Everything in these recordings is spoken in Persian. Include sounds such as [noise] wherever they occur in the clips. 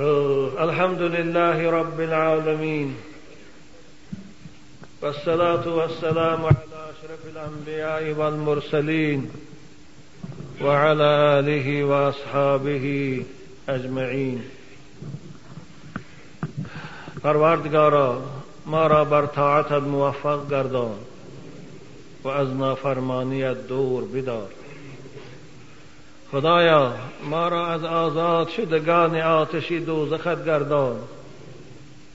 الحمد لله رب العالمين. والصلاة والسلام على أشرف الأنبياء والمرسلين وعلى آله وأصحابه أجمعين. پروردگارا ما را بر طاعتت موفق گردان و از نافرمانیت دور بدار. خدایا ما را از آزاد شدگان آتشی دوزخت گردان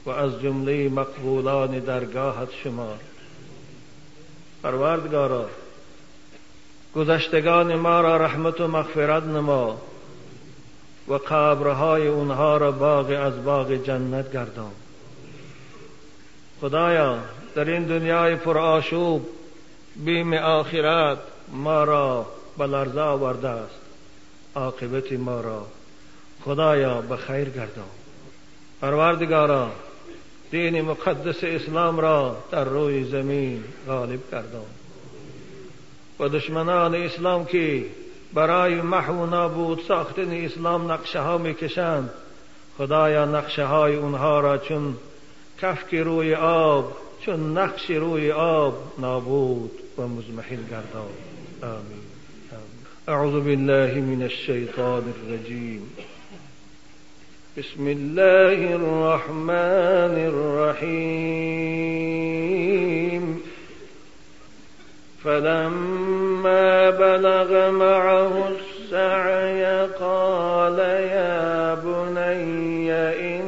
و از جمله مقبولان درگاهت شمار. پروردگارا گذشتگان ما را رحمت و مغفرت نما و قبرهای اونها را باغ از باغ جنت گردان. خدایا در این دنیای پر آشوب بیم آخرت ما را به لرزه آورده است. عاقبت ما را. خدایا به خیر گردان. پروردگارا دین مقدس اسلام را در روی زمین غالب گردان. و دشمنان اسلام که برای محو نابود ساختن اسلام نقشه ها می‌کشند خدایا نقشه های اونها را چون کفک روی آب چون نقش روی آب نابود و مزمحل گردان. آمین. أعوذ بالله من الشيطان الرجيم. بسم الله الرحمن الرحيم. فلما بلغ معه السعي قال يا بني إني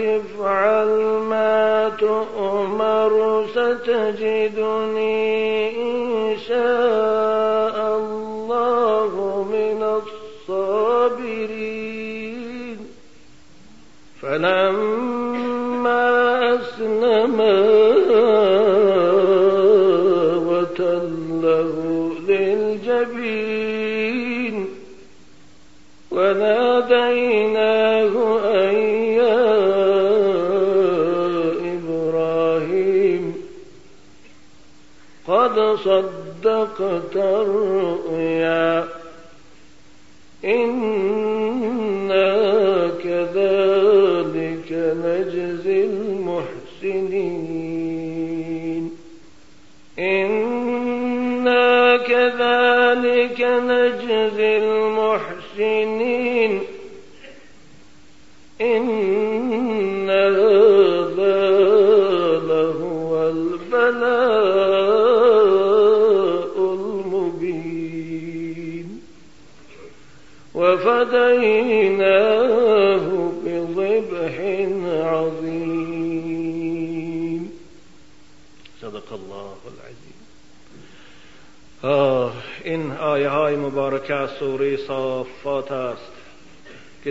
يا صدقت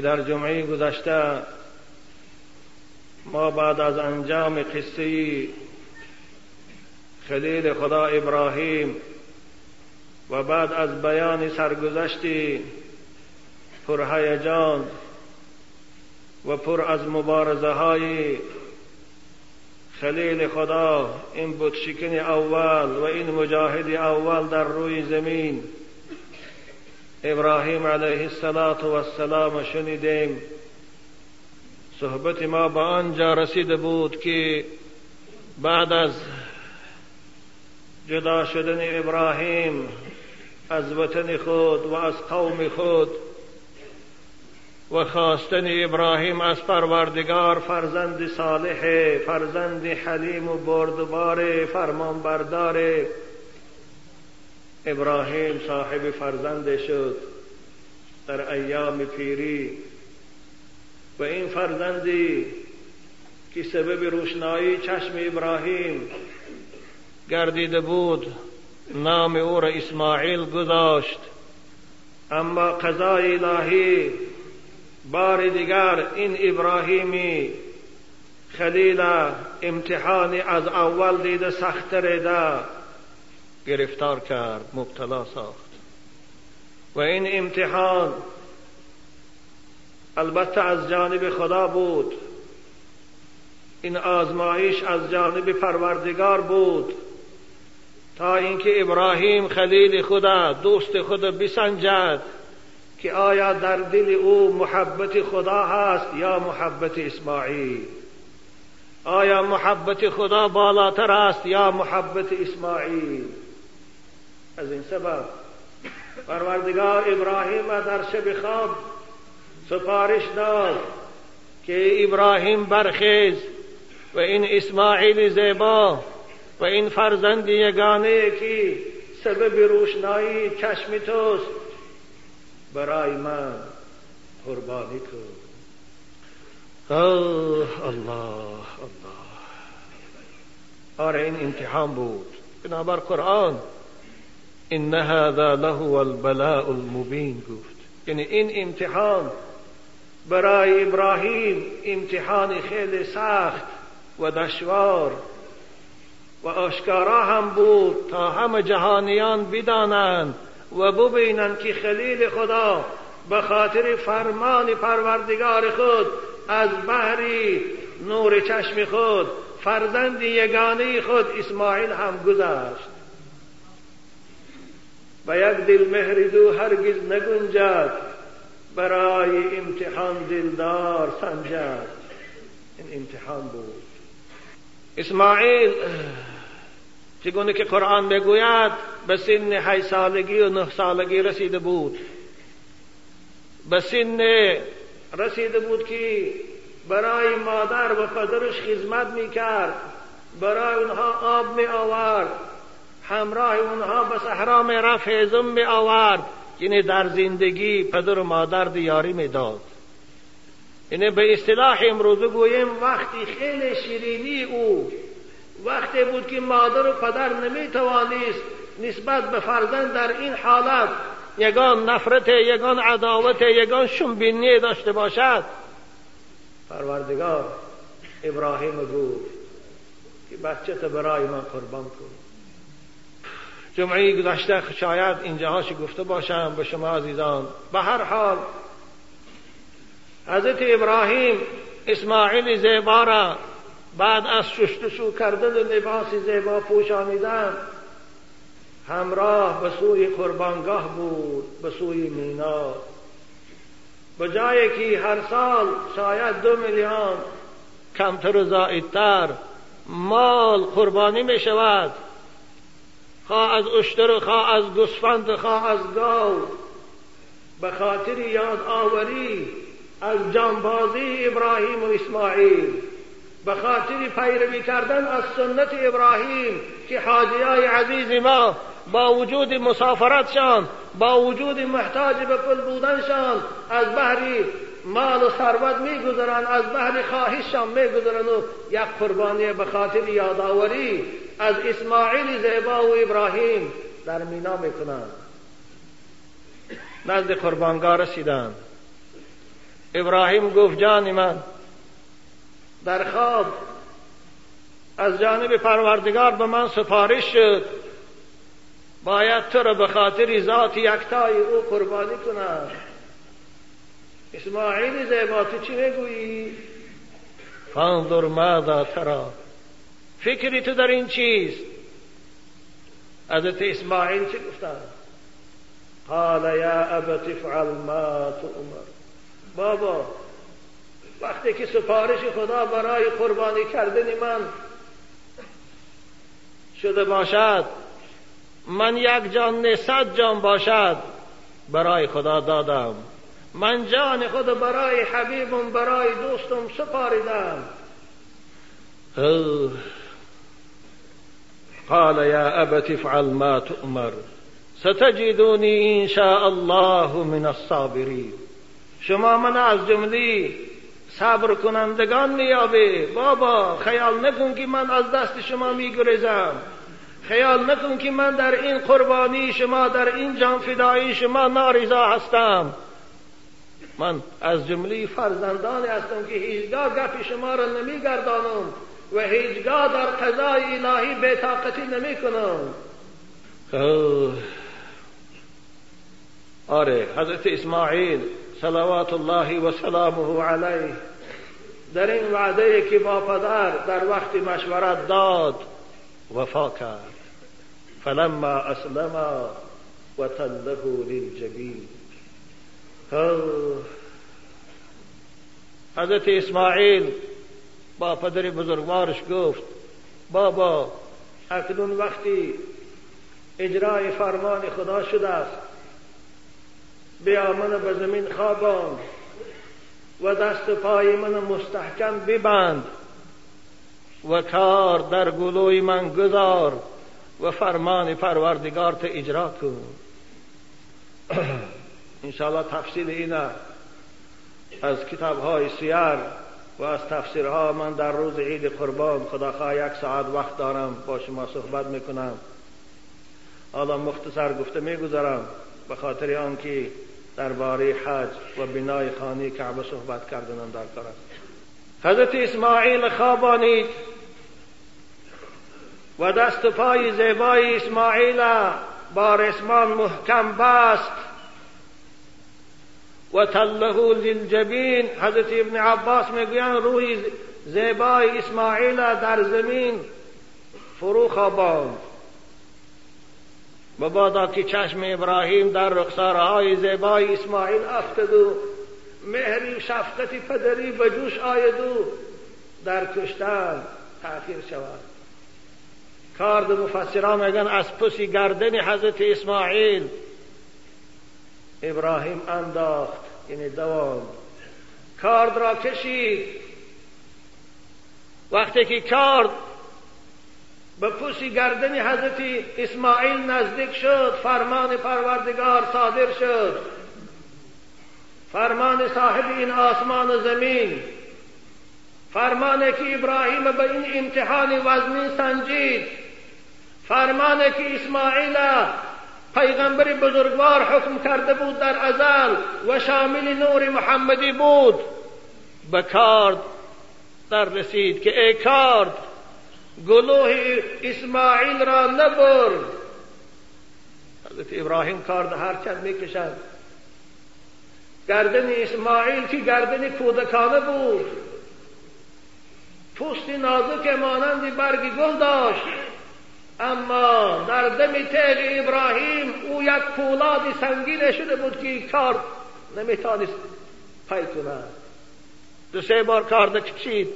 در جمعه گذشته ما بعد از انجام قصه خلیل خدا ابراهیم و بعد از بیان سرگذشت پرهیجان و پر از مبارزه های خلیل خدا این بودشکن اول و این مجاهد اول در روی زمین. ابراهیم علیه السلام شنیدیم. صحبت ما به آنجا رسیده بود که بعد از جدا شدن ابراهیم از وطن خود و از قوم خود و خواستن ابراهیم از پروردگار فرزند صالح فرزند حلیم و بردبار فرمانبردار ابراهیم صاحب فرزند شد در ایام پیری و این فرزندی که سبب روشنایی چشم ابراهیم گردیده بود نام او را اسماعیل گذاشت. اما قضای الهی بار دیگر این ابراهیمی خلیل امتحانی از اول دیده سختره ده گرفتار کرد مبتلا ساخت. و این امتحان البته از جانب خدا بود. این آزمایش از جانب پروردگار بود. تا اینکه ابراهیم خلیل خدا دوست خود بسنجد که آیا در دل او محبت خدا هست یا محبت اسماعیل؟ آیا محبت خدا بالاتر است یا محبت اسماعیل؟ از این سبب پروردگار ابراهیم در شب خواب سفارش داد که ابراهیم برخیز و این اسماعیل زیبا و این فرزند یگانه که سبب روشنایی چشم توست برای من قربانی کن الله الله. آره این امتحان بود. بنابر قرآن ان هذا له البلاء المبین گفت. یعنی این امتحان برای ابراهیم امتحان خیلی سخت و دشوار و آشکارا هم بود تا همه جهانیان بدانند و ببینند که خلیل خدا به خاطر فرمان پروردگار خود از بحری نور چشم خود فرزند یگانه خود اسماعیل هم گذشت. و یک دل مهر دو هرگز نگنجد. برای امتحان دلدار سنجد. این امتحان بود. اسماعیل چگونه که قرآن بگوید به سن هی سالگی و نه سالگی رسیده بود. به سن رسیده بود که برای مادر و پدرش خدمت می‌کرد. برای اونها آب می آورد همراه اونها به صحرا می رفت هزم می آورد یعنی در زندگی پدر و مادر دیاری می داد یعنی به اصطلاح امروز گوییم وقتی خیلی شیرینی او وقتی بود که مادر و پدر نمی توانست نسبت به فرزند در این حالت یگان نفرت یگان عداوت یگان شنبینی داشته باشد. پروردگار ابراهیم گفت که بچه برای من قربان کن. جمعه گذشته شاید اینجاهاش گفته باشم به شما عزیزان. به هر حال حضرت ابراهیم اسماعیل زیبا را بعد از شستشو کردن لباس زیبا پوشانیدن همراه به سوی قربانگاه بود به سوی مینا. به جایی که هر سال شاید دو میلیون کمتر و زائدتر مال قربانی می شود خواه از اشتر خواه از گسفند خواه از گاو. به خاطر یاد آوری از جانبازی ابراهیم و اسماعیل. به خاطر پیروی کردن از سنت ابراهیم که حاجیای عزیز ما با وجود مسافرتشان با وجود محتاج به پل بودنشان از بحری مال و ثروت میگذرند از بحر خواهششان میگذرند و یک قربانی به خاطر یادآوری از اسماعیل زیبا و ابراهیم در مینا می‌کنند نزد قربانگاه رسیدند ابراهیم گفت جان من در خواب از جانب پروردگار به من سفارش شد. باید تو را به خاطر ذات یکتای او قربانی کنم. اسماعیل زیبا تو چی می‌گویی فانظر ماذا ترا. فکری تو در این چیست حضرت اسماعیل چه گفتن؟ قال یا ابت افعل ما تؤمر. بابا وقتی که سفارش خدا برای قربانی کردن من شده باشد من یک جان نه صد جان باشد برای خدا دادم. من جان خود برای حبیبم برای دوستم سپاریدم. قال یا أبت افعل ما تؤمر. ستجدونی إن شاء الله من الصابرین شما من از جمله صبر کنندگان میابه بابا خیال نکن که من از دست شما میگریزم. خیال نکن که من در این قربانی شما در این جان فدایی شما نارضا هستم. من از جمله فرزندانی هستم که هیچگاه گپ شما را نمیگردانم. و هیچگاه در قضای الهی بیتاقتی نمی کنم آره حضرت اسماعیل صلوات الله و سلامه علیه در این وعده که با پدر در وقت مشورت داد وفا کرد. فلما اسلم و تله للجبین. حضرت اسماعیل با پدر بزرگوارش گفت بابا اکنون وقتی اجرای فرمان خدا شده است بیا من به زمین خوابان و دست پای من مستحکم ببند و کار در گلوی من گذار و فرمان پروردگار تا اجرا کن. [clears throat] انشاءالله تفصیل اینه از کتاب های سیر و از تفسیرها من در روز عید قربان خداخواه یک ساعت وقت دارم با شما صحبت می‌کنم. حالا مختصر گفته می‌گذارم به خاطر آنکه درباره حج و بنای خانه کعبه صحبت کردنم در کار حضرت اسماعیل خوابانید و دست پای زیبای اسماعیل با رسمان محکم بست. و تله للجبین. حضرت ابن عباس می‌گویند روی زیبای اسماعیل در زمین فرو خواباند. مبادا که چشم ابراهیم در رخسارهای زیبای اسماعیل افتد و مهری و شفقت پدری به جوش آید و در کشتن تأخیر شود. کارد مفسران میگن از پسی گردن حضرت اسماعیل ابراهیم انداخت. یعنی دوام. کارد را کشید. وقتی که کارد به پوسی گردن حضرت اسماعیل نزدیک شد فرمان پروردگار صادر شد. فرمان صاحب این آسمان و زمین. فرمانه که ابراهیم به این امتحان وزنی سنجید. فرمانه که اسماعیل پیغمبر بزرگوار حکم کرده بود در ازل و شامل نور محمدی بود. به کارد در رسید که ای کارد گلوه اسماعیل را نبر. حضرت ابراهیم کارد هرچند می‌کشد. گردن اسماعیل که گردن کودکانه بود. پوست نازک مانند برگ گل داشت. اما در دم تیغ ابراهیم او یک پولاد سنگین شده بود که کار نمیتانست پی کند. دو سه بار کار کشید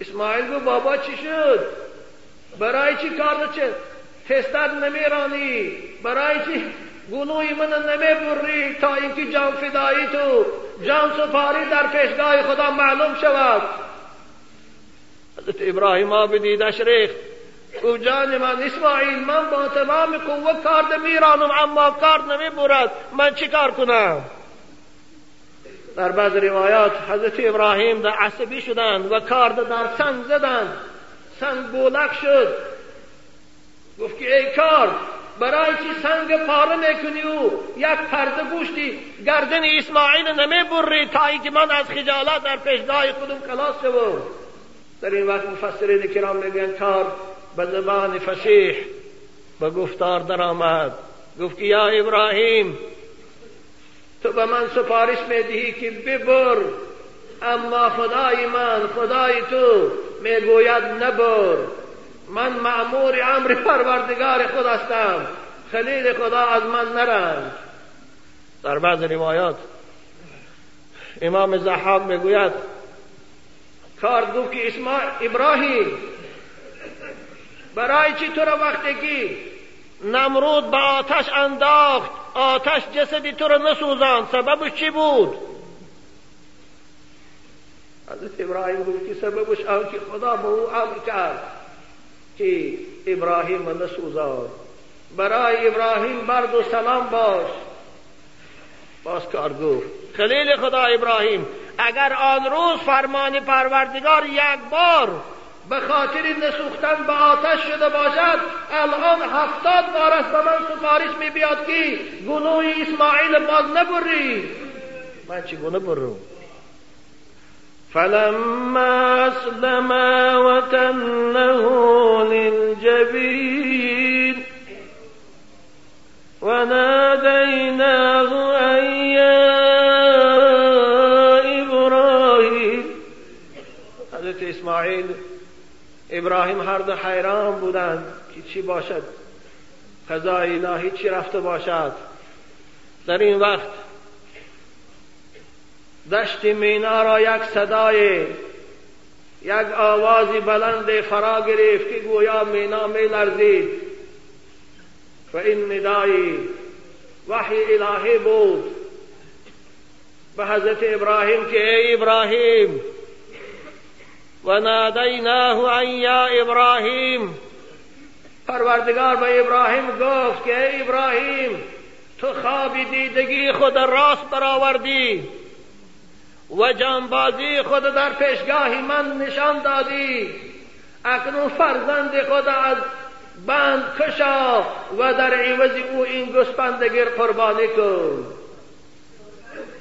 اسماعیل گو بابا چی شد؟ برای چی کار چه تستر نمیرانی. برای چی گلوی من نمی‌بری تا اینکه جان فدایی تو جان سپاری در پیشگاه خدا معلوم شود؟ حضرت ابراهیم آب دیدش ریخت او جان من اسماعیل من با تمام قوت کارد میرانم اما کارد نمی‌برد. من چی کار کنم؟ در بعض روایات حضرت ابراهیم در عصبی شدند و کارد در سنگ زدند. سنگ بولک شد. گفت که ای کار برای چی سنگ پاره می‌کنی و یک پرده گوشتی گردن اسماعیل نمی‌بری تا اینکه من از خجالت در پیشگاه خودم خلاص شوم. در این وقت مفسرین کرام میگن کار به زبان فسیح به گفتار درآمد. گفت که یا ابراهیم تو به من سفارش می‌دهی که ببر اما خدای من خدای تو می‌گوید نبر. من معمور امر پروردگار خود هستم. خلیل خدا از من نرنج. در بعض روایات امام زحاق می‌گوید کار گفت که اسما ابراهیم. برای چی تو را وقتی که نمرود به آتش انداخت آتش جسدی تو را نسوزاند؟ سببش چی بود؟ حضرت ابراهیم گفت که سببش آن که خدا به او امر کرد که ابراهیم نسوزاند. برای ابراهیم برد و سلام باش. باز کار گفت خلیل خدا ابراهیم اگر آن روز فرمان پروردگار یک بار به خاطر نسوختن به آتش شده باشد الان هفتاد بار است به من سفارش می بیاد که گناه اسماعیل باز نبری. من چی گناه برم؟ فلما اسلم وتنه للجبين وناديناه أن حضرت اسماعیل ابراهیم هر دو حیران بودند که چی باشد. قضای الهی چی رفته باشد. در این وقت دشت مینا را یک صدای یک آوازی بلند فرا گرفت که گویا مینا می لرزید. و این وحی الهی بود. به حضرت ابراهیم که ای ابراهیم و نادیناه ان یا ابراهیم پروردگار به ابراهیم گفت که ای ابراهیم تو خواب دیدگی خود راست برآوردی و جانبازی خود در پیشگاه من نشان دادی. اکنون فرزند خود از بند کشا و در عوض او این گسپندگیر قربانی کن.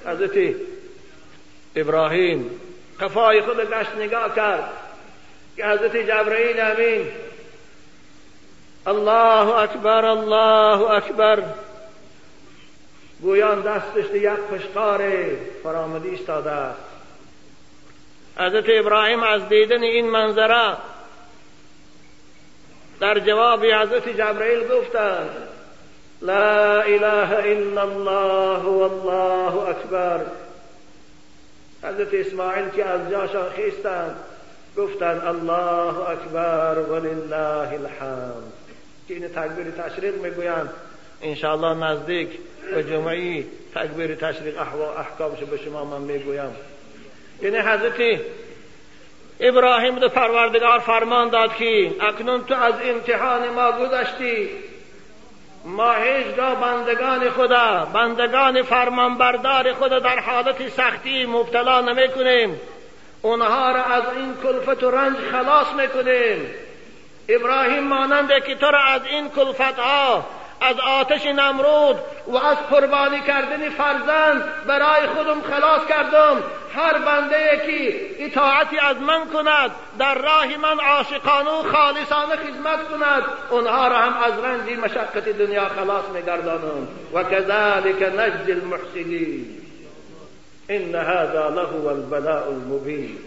حضرت ابراهیم قفای خود گشت نگاه کرد. که حضرت جبرائیل امین الله اکبر الله اکبر. گویان دستش یک پشتار فرامدی ایستاده است. حضرت ابراهیم از دیدن این منظره در جواب حضرت جبرائیل گفتند لا اله الا الله والله اکبر. حضرت اسماعیل که از جاشان خیستند گفتند الله اکبر ولله الحمد. که این تکبیر تشریق می‌گویند. انشاءالله نزدیک به جمعی تکبیر تشریق احکامش به شما من می‌گویم. یعنی حضرت ابراهیم دو پروردگار فرمان داد که اکنون تو از امتحان ما گذشتی. ما هیچگاه بندگان خدا بندگان فرمانبردار خدا در حالت سختی مبتلا نمی کنیم اونها را از این کلفت و رنج خلاص می‌کنیم. ابراهیم ماننده که تو را از این کلفت ها از آتش نمرود و از قربانی کردن فرزند برای خودم خلاص کردم. هر بنده که اطاعتی از من کند در راه من عاشقانه و خالصانه خدمت کند. اونها را هم از رنج مشقت دنیا خلاص میگردانم. و کذلك نجد المحسنین. ان هذا له البلاء المبین.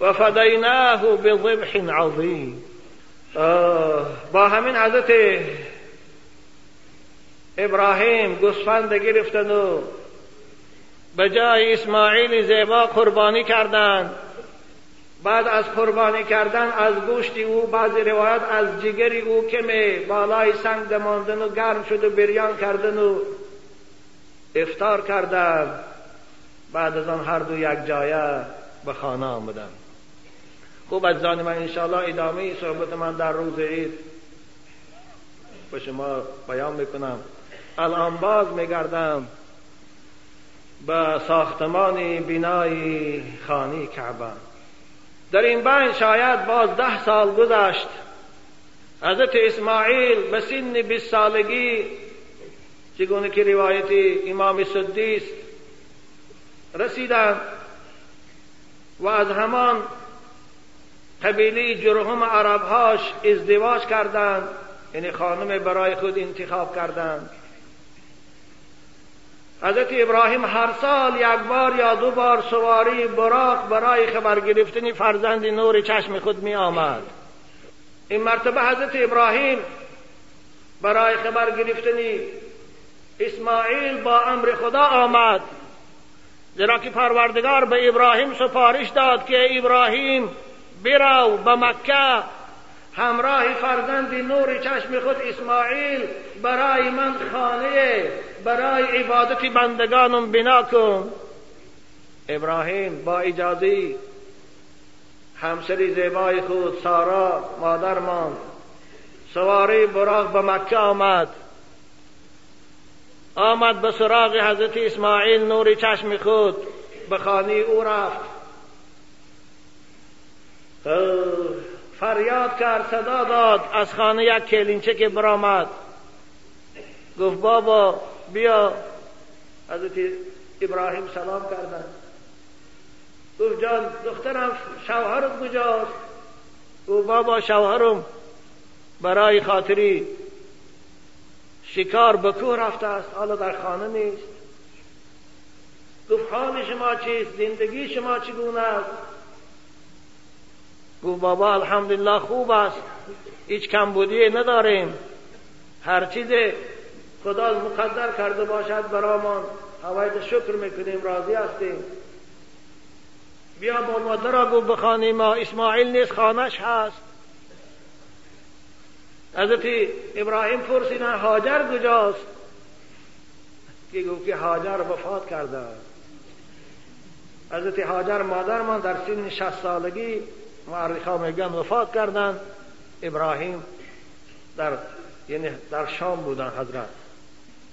و فدیناه بضبح عظیم. با همین حضرت ابراهیم گوسفند گرفتن و به جای اسماعیل زیبا قربانی کردند بعد از قربانی کردن از گوشت او بعض روایت از جگر او که بالای سنگ دماندن و گرم شد و بریان کردن و افتار کردند بعد از آن هر دو یک جایه به خانه آمدن. خوب از من انشاءالله ادامه صحبت من در روز عید به شما بیان می‌کنم. الان باز میگردم به ساختمان بینای خانی کعبه. در این بین شاید باز ده سال گذشت. حضرت اسماعیل به سن بیست سالگی چگونه که روایت امام است رسیدند و از همان قبیله جرهم عربهاش ازدواج کردند یعنی خانم برای خود انتخاب کردند. حضرت ابراهیم هر سال یک بار یا دو بار سواری براق برای خبر گرفتن فرزند نور چشم خود می آمد این مرتبه حضرت ابراهیم برای خبر گرفتن اسماعیل با امر خدا آمد. زیرا که پروردگار به ابراهیم سفارش داد که ابراهیم برو به مکه. همراه فرزند نور چشم خود اسماعیل برای من خانه برای عبادت بندگانم بنا کن ابراهیم با اجازه همسری زیبای خود سارا مادرمان سواری براغ به مکه آمد. آمد به سراغ حضرت اسماعیل نور چشم خود. به خانه او رفت. فریاد کرد صدا داد از خانه یک کلینچه که برآمد. گفت بابا بیا حضرت ابراهیم سلام کردن۔ گفت جان دخترم شوهرت کجاست؟ گفت بابا شوهرم برای خاطری شکار به کوه رفته است حالا در خانه نیست۔ گفت حال شما چیست؟ زندگی شما چگونه است؟ گفت بابا الحمدلله خوب است. هیچ کمبودی نداریم. هر چیز خدا مقدر کرده باشد برامان هوایت شکر می‌کنیم راضی هستیم. بیا با مادر را گفت بخوانیم ما اسماعیل نیست خانش هست. حضرت ابراهیم پرسیدن هاجر کجاست؟ که گفت که هاجر وفات کرده. حضرت هاجر مادرمان در سن شست سالگی معرخا میگن وفات کردن. ابراهیم در یعنی در شام بودن حضرت.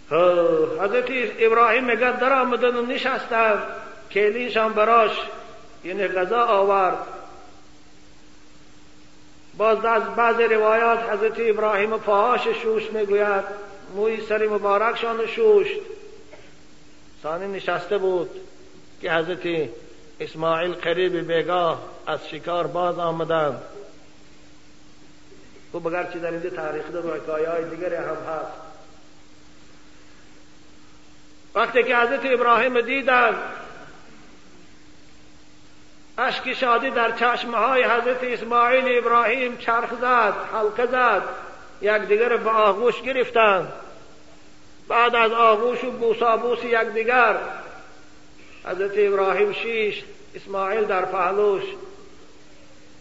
حضرت ابراهیم میگن در آمدن و نشستن کلیشان براش یعنی غذا آورد. باز از بعض روایات حضرت ابراهیم پاهاش شوش می‌گوید موی سر مبارکشان شوشت ثانی نشسته بود که حضرت اسماعیل قریب بیگاه از شکار باز آمدند. خب چی در اینجا تاریخ و حکایه های دیگری هم هست. وقتی که حضرت ابراهیم دیدن اشک شادی در چشمه های حضرت اسماعیل ابراهیم چرخ زد حلقه زد یکدیگر به آغوش گرفتند بعد از آغوش و بوسابوس یکدیگر حضرت ابراهیم شیش اسماعیل در پهلوش.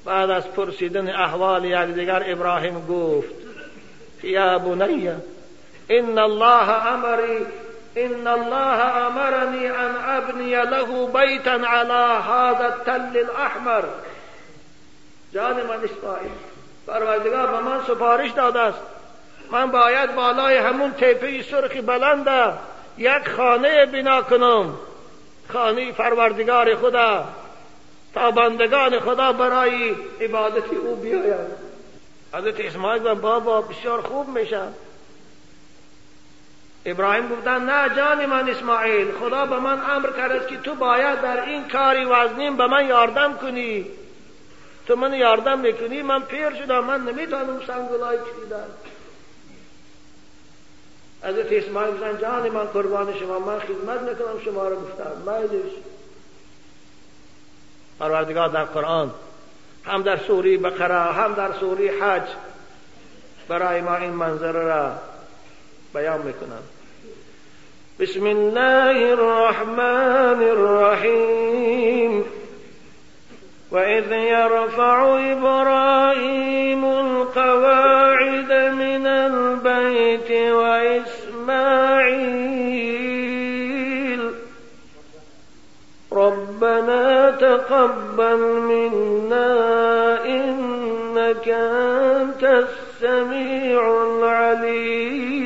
بعد از پرسیدن احوال یکدیگر ابراهیم گفت یا بنی ان الله امری إن الله أمرني أن أبني له بیتا على هذا التل الأحمر. جان من اسماعیل پروردگار به من سفارش داده است. من باید بالای همون تیپه سرخ بلنده یک خانه بنا کنم. خانه پروردگار خدا. تا بندگان خدا برای عبادت أو بیاید. حضرت اسماعیل بابا بسیار خوب میشن. ابراهیم گفتن نه جان من اسماعیل خدا به من امر کرد که تو باید در این کاری وزنیم به من یاردم کنی. تو من یاردم می‌کنی من پیر شدم من نمی‌تونم سنگلای کشیدن حضرت اسماعیل گفتن جان من قربان شما من خدمت می‌کنم شما رو گفتم. میلش پروردگار در قرآن هم در سوری بقره هم در سوری حج برای ما این منظره را بیان میکنم. بسم الله الرحمن الرحیم. و اذ یرفع ابراهیم القواعد من البيت و اسماعیل. ربنا تقبل منا انك انت السميع العليم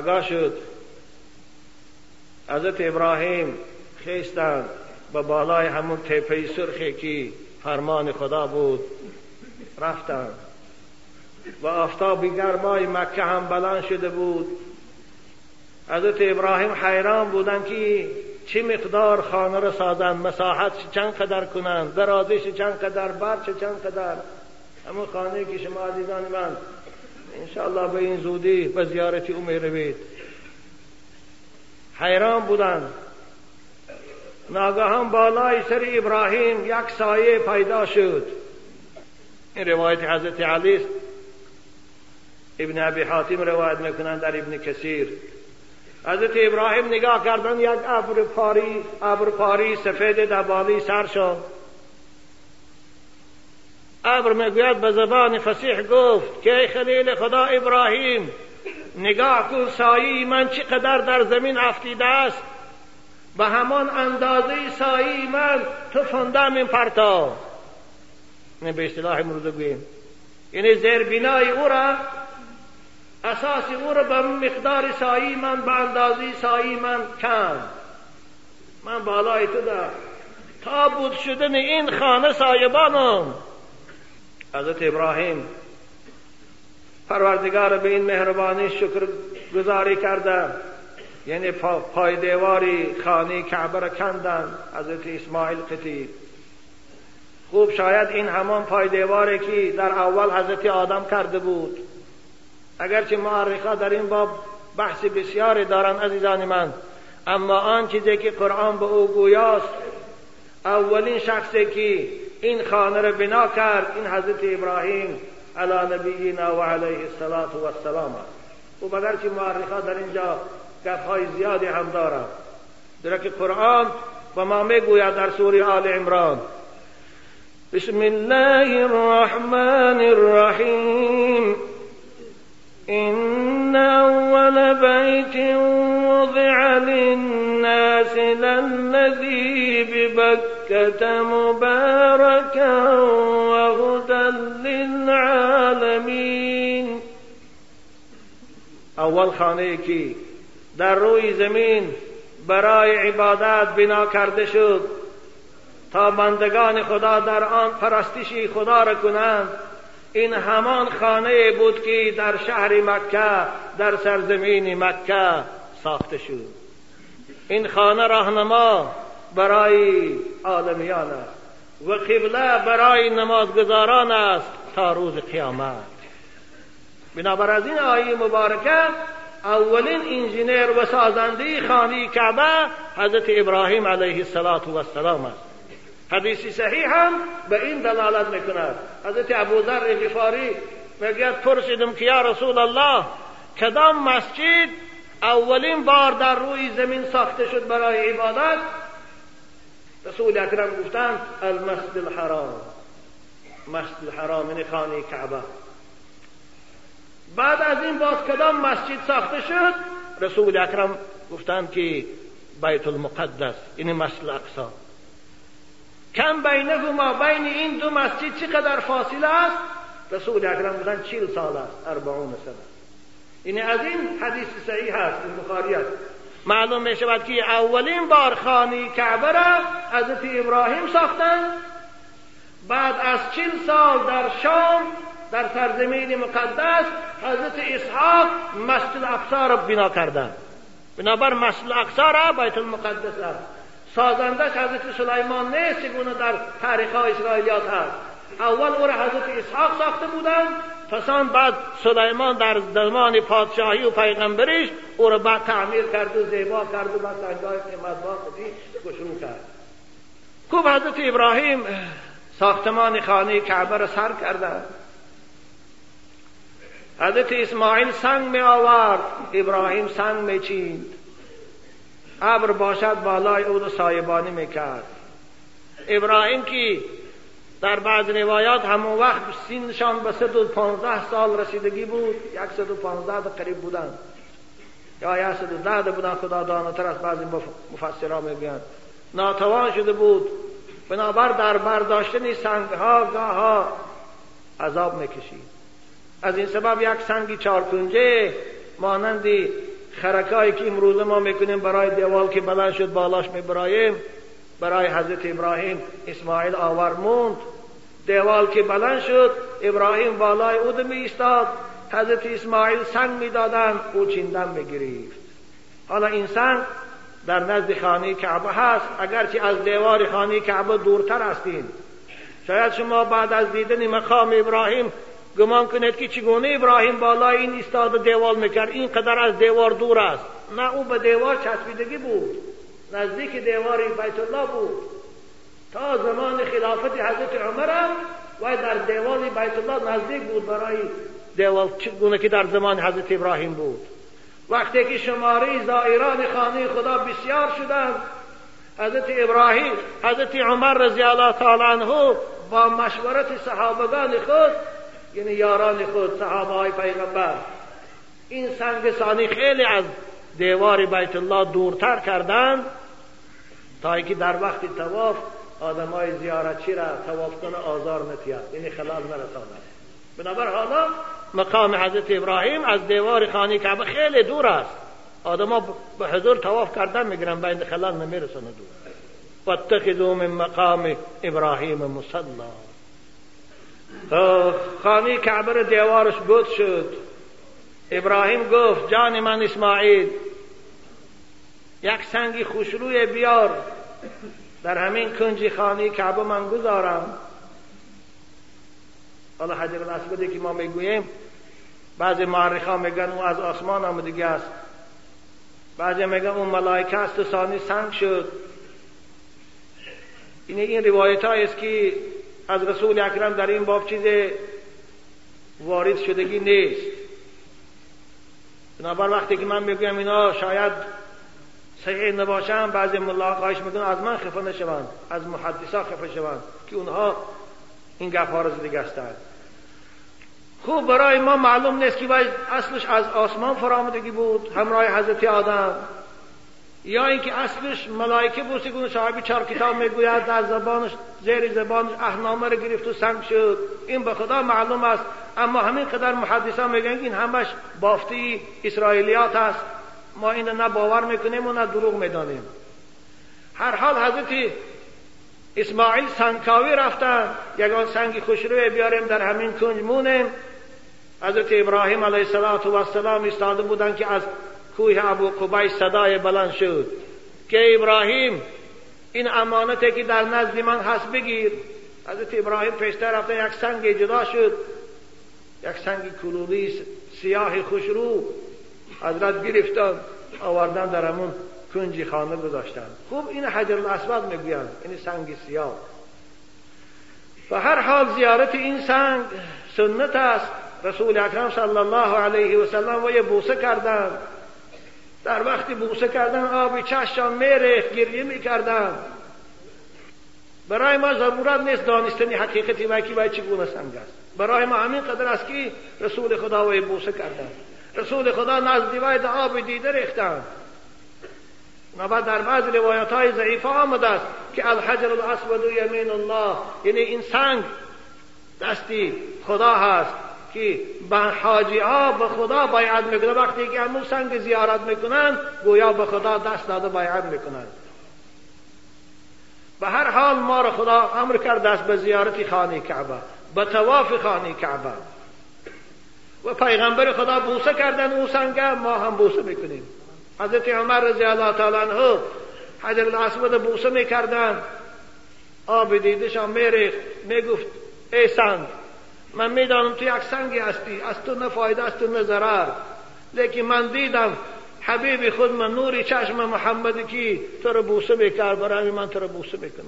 پگاه شد. حضرت ابراهیم خیستند به بالای همون تپه سرخی که فرمان خدا بود رفتند و آفتاب گرمای مکه هم بلند شده بود. حضرت ابراهیم حیران بودند که چه مقدار خانه را سازند مساحت چند قدر کنند درازش چند قدر برچ چند قدر. همون خانه که شما عزیزان من انشاءالله به این زودی به زیارت او روید. حیران بودند. ناگهان بالای سر ابراهیم یک سایه پیدا شد. این روایت حضرت علی ابن ابی حاتم روایت می‌کنند در ابن کثیر. حضرت ابراهیم نگاه کردن یک ابر پاری ابر پاری سفید دبالی سر شد. ابر می‌گوید به زبان فسیح گفت که خلیل خدا ابراهیم نگاه کن سایی من چقدر در زمین افتیده است؟ به همان اندازه سایی من تو فندم این پرتا. نه به اصطلاح امروز گوییم. یعنی زیر بینای او را اساس او را به مقدار سایی من به اندازه سایی من کن من بالای تو در تا بود شدن این خانه سایبانم. حضرت ابراهیم پروردگار به این مهربانی شکر گذاری کرده. یعنی پای دیواری خانه کعبه را کندن. حضرت اسماعیل قتیل خوب شاید این همان پای دیواری که در اول حضرت آدم کرده بود. اگرچه معرخا در این باب بحث بسیاری دارن عزیزان من اما آن چیزی که قرآن به او گویاست اولین شخصی که این خانه را بنا کرد. این حضرت ابراهیم علی نبینا و علیه الصلاة و السلام است و اگرچه معرخا در اینجا گفهای زیادی هم دارد در که قرآن و ما می‌گوید در سوره آل عمران. بسم الله الرحمن الرحیم. إن أول بيت وضع للناس للذي ببكة مباركا وهدى للعالمين. أول خانه در روی زمین برای عبادت بنا کرده شد تا بندگان خدا در آن پرستشی خدا را کنند. این همان خانه بود که در شهر مکه در سرزمین مکه ساخته شد. این خانه راهنما برای عالمیان است و قبله برای نمازگزاران است تا روز قیامت. بنابر از این آیه مبارکه اولین انجینیر و سازنده خانه کعبه حضرت ابراهیم علیه السلام است. حدیث صحیح هم به این دلالت می‌کند. حضرت ابوذر غفاری میگه پرسیدم که یا رسول الله کدام مسجد اولین بار در روی زمین ساخته شد برای عبادت؟ رسول اکرم گفتند المسجد الحرام. مسجد الحرام یعنی خانه کعبه. بعد از این باز کدام مسجد ساخته شد؟ رسول اکرم گفتند که بیت المقدس یعنی مسجد اقصا کم ما بین این دو مسجد چقدر فاصله است؟ رسول اکرم بودن چیل سال است اربعون سنه. یعنی از این حدیث صحیح است این بخاری است معلوم می شود که اولین بار خانه کعبه را حضرت ابراهیم ساختند بعد از چیل سال در شام در سرزمین مقدس حضرت اسحاق مسجد اقصا را بنا کردند بنابر مسجد اقصا را بیت المقدس است. سازندش حضرت سلیمان نیست چگونه در تاریخ ها اسرائیلیات هست. اول او را حضرت اسحاق ساخته بودند پسان بعد سلیمان در زمان پادشاهی و پیغمبریش او را بعد تعمیر کرد و زیبا کرد و بعد سنگای قیمتبار شروع کرد. خوب حضرت ابراهیم ساختمان خانه کعبه را سر کردند. حضرت اسماعیل سنگ می آورد ابراهیم سنگ می چیند ابر باشد بالای او رو سایبانی می‌کرد. ابراهیم که در بعض روایات همون وقت سینشان به صد و پانزده سال رسیدگی بود یک صد و پانزده قریب بودن. یا یک صد و ده بودن خدا دانتر از بعضی مفسرها می‌گویند. ناتوان شده بود. بنابر در برداشتن سنگ ها گاه ها عذاب می‌کشید. از این سبب یک سنگی چارکنجه مانندی خرکایی که امروز ما می‌کنیم برای دیوال که بلند شد بالاش میبراییم برای حضرت ابراهیم اسماعیل آور موند. دیوال که بلند شد ابراهیم بالای او می ایستاد حضرت اسماعیل سنگ می‌دادن او چیندن می‌گرفت حالا این سنگ در نزد خانه کعبه هست. اگرچه از دیوار خانه کعبه دورتر هستیم شاید شما بعد از دیدن مقام ابراهیم گمان کنید که چگونه ابراهیم بالای این ایستاد و دیوار می‌کرد اینقدر از دیوار دور است نه او به دیوار چسبیدگی بود نزدیک دیوار بیت الله بود تا زمان خلافت حضرت عمر هم و در دیوار بیت الله نزدیک بود برای دیوار چگونه که در زمان حضرت ابراهیم بود وقتی که شماره زائران خانه خدا بسیار شدند حضرت ابراهیم حضرت عمر رضی الله تعالی عنه با مشورت صحابگان خود یعنی یاران خود صحابه های پیغمبر. این سنگ ثانی خیلی از دیوار بیت الله دورتر کردند تا اینکه در وقت تواف آدمای زیارتچی را تواف کنه آزار نتیاد. یعنی خلال نرساند. بنابر حالا مقام حضرت ابراهیم از دیوار خانه کعبه خیلی دور است. آدما به حضور تواف کردن می‌گیرن بین خلال نمیرسونه دور. واتخذوا من مقام ابراهیم مصلا. خانه کعبه دیوارش بود شد. ابراهیم گفت جان من اسماعیل یک سنگی خوشروی بیار. در همین کنج خانه کعبه من گذارم. حالا حجر الاسودی که ما می‌گوییم بعضی معرخ میگن او از آسمان آمدگی است. بعضی میگن اون ملائکه است و ثانی سنگ شد. این این روایت است که از رسول اکرم در این باب چیز وارد شدگی نیست. بنابر وقتی که من می‌گویم اینا شاید صحیح نباشن بعضی ملا خواهش می‌کنن از من خفه نشوند از محدثا خفه شوند که اونها این گپ ها رو زده هستند خوب برای ما معلوم نیست که اصلش از آسمان فرامدگی بود همراه حضرت آدم. یا اینکه اصلش ملائکه بوسی کنه صاحبی چهار کتاب می‌گوید در زبانش زیر زبانش احنامه رو گرفت و سنگ شد. این به خدا معلوم است. اما همین قدر محدثان میگن این همش بافتی اسرائیلیات است. ما این نه باور می‌کنیم و نه دروغ می‌دانیم. هر حال حضرت اسماعیل سنگکاوی رفتن. یگان سنگ خوشروی بیاریم در همین کنج مونیم. حضرت ابراهیم علیه السلام ایستاده بودند که از کوه ابو قبیس صدای بلند شد. که ابراهیم این امانتی که در نزد من هست بگیر. حضرت ابراهیم پیشتر رفتن یک سنگ جدا شد. یک سنگ کلولی سیاه خوشرو حضرت گرفتن آوردن در همون کنجی خانه گذاشتن. خوب این حجر الاسود می‌گویند این سنگ سیاه. و هر حال زیارت این سنگ سنت است. رسول اکرم صلی الله علیه و سلم و یه بوسه کردن در وقتی بوسه کردن آبی چشم میره گریه می‌کردن برای ما ضرورت نیست دانستنی حقیقتی و کی باید چگونه سنگ است. برای ما همین قدر است که رسول خدا و بوسه کردن رسول خدا نزد وید آب دیده ریختن و در بعض روایت های ضعیفه آمده است که الحجر الاسود یمین الله یعنی این سنگ دستی خدا هست. که به حاجی ها به خدا بیعت می‌کنه وقتی که همون سنگ زیارت می‌کنن گویا به خدا دست داده بیعت می‌کنن. به هر حال ما را خدا امر کرده است به زیارت خانه کعبه به تواف خانه کعبه. و پیغمبر خدا بوسه کردن او سنگ ما هم بوسه می‌کنیم. حضرت عمر رضی الله تعالی عنه حجر الاسود بوسه می‌کردن. آب دیدشان میریخت می‌گفت ای سنگ من می‌دانم تو یک سنگی هستی. از تو نه فایده از تو نه ضرر. لیکن من دیدم حبیب خود من نوری چشم محمد کی تو رو بوسه می‌کرد. برای من تو رو بوسه می‌کنم.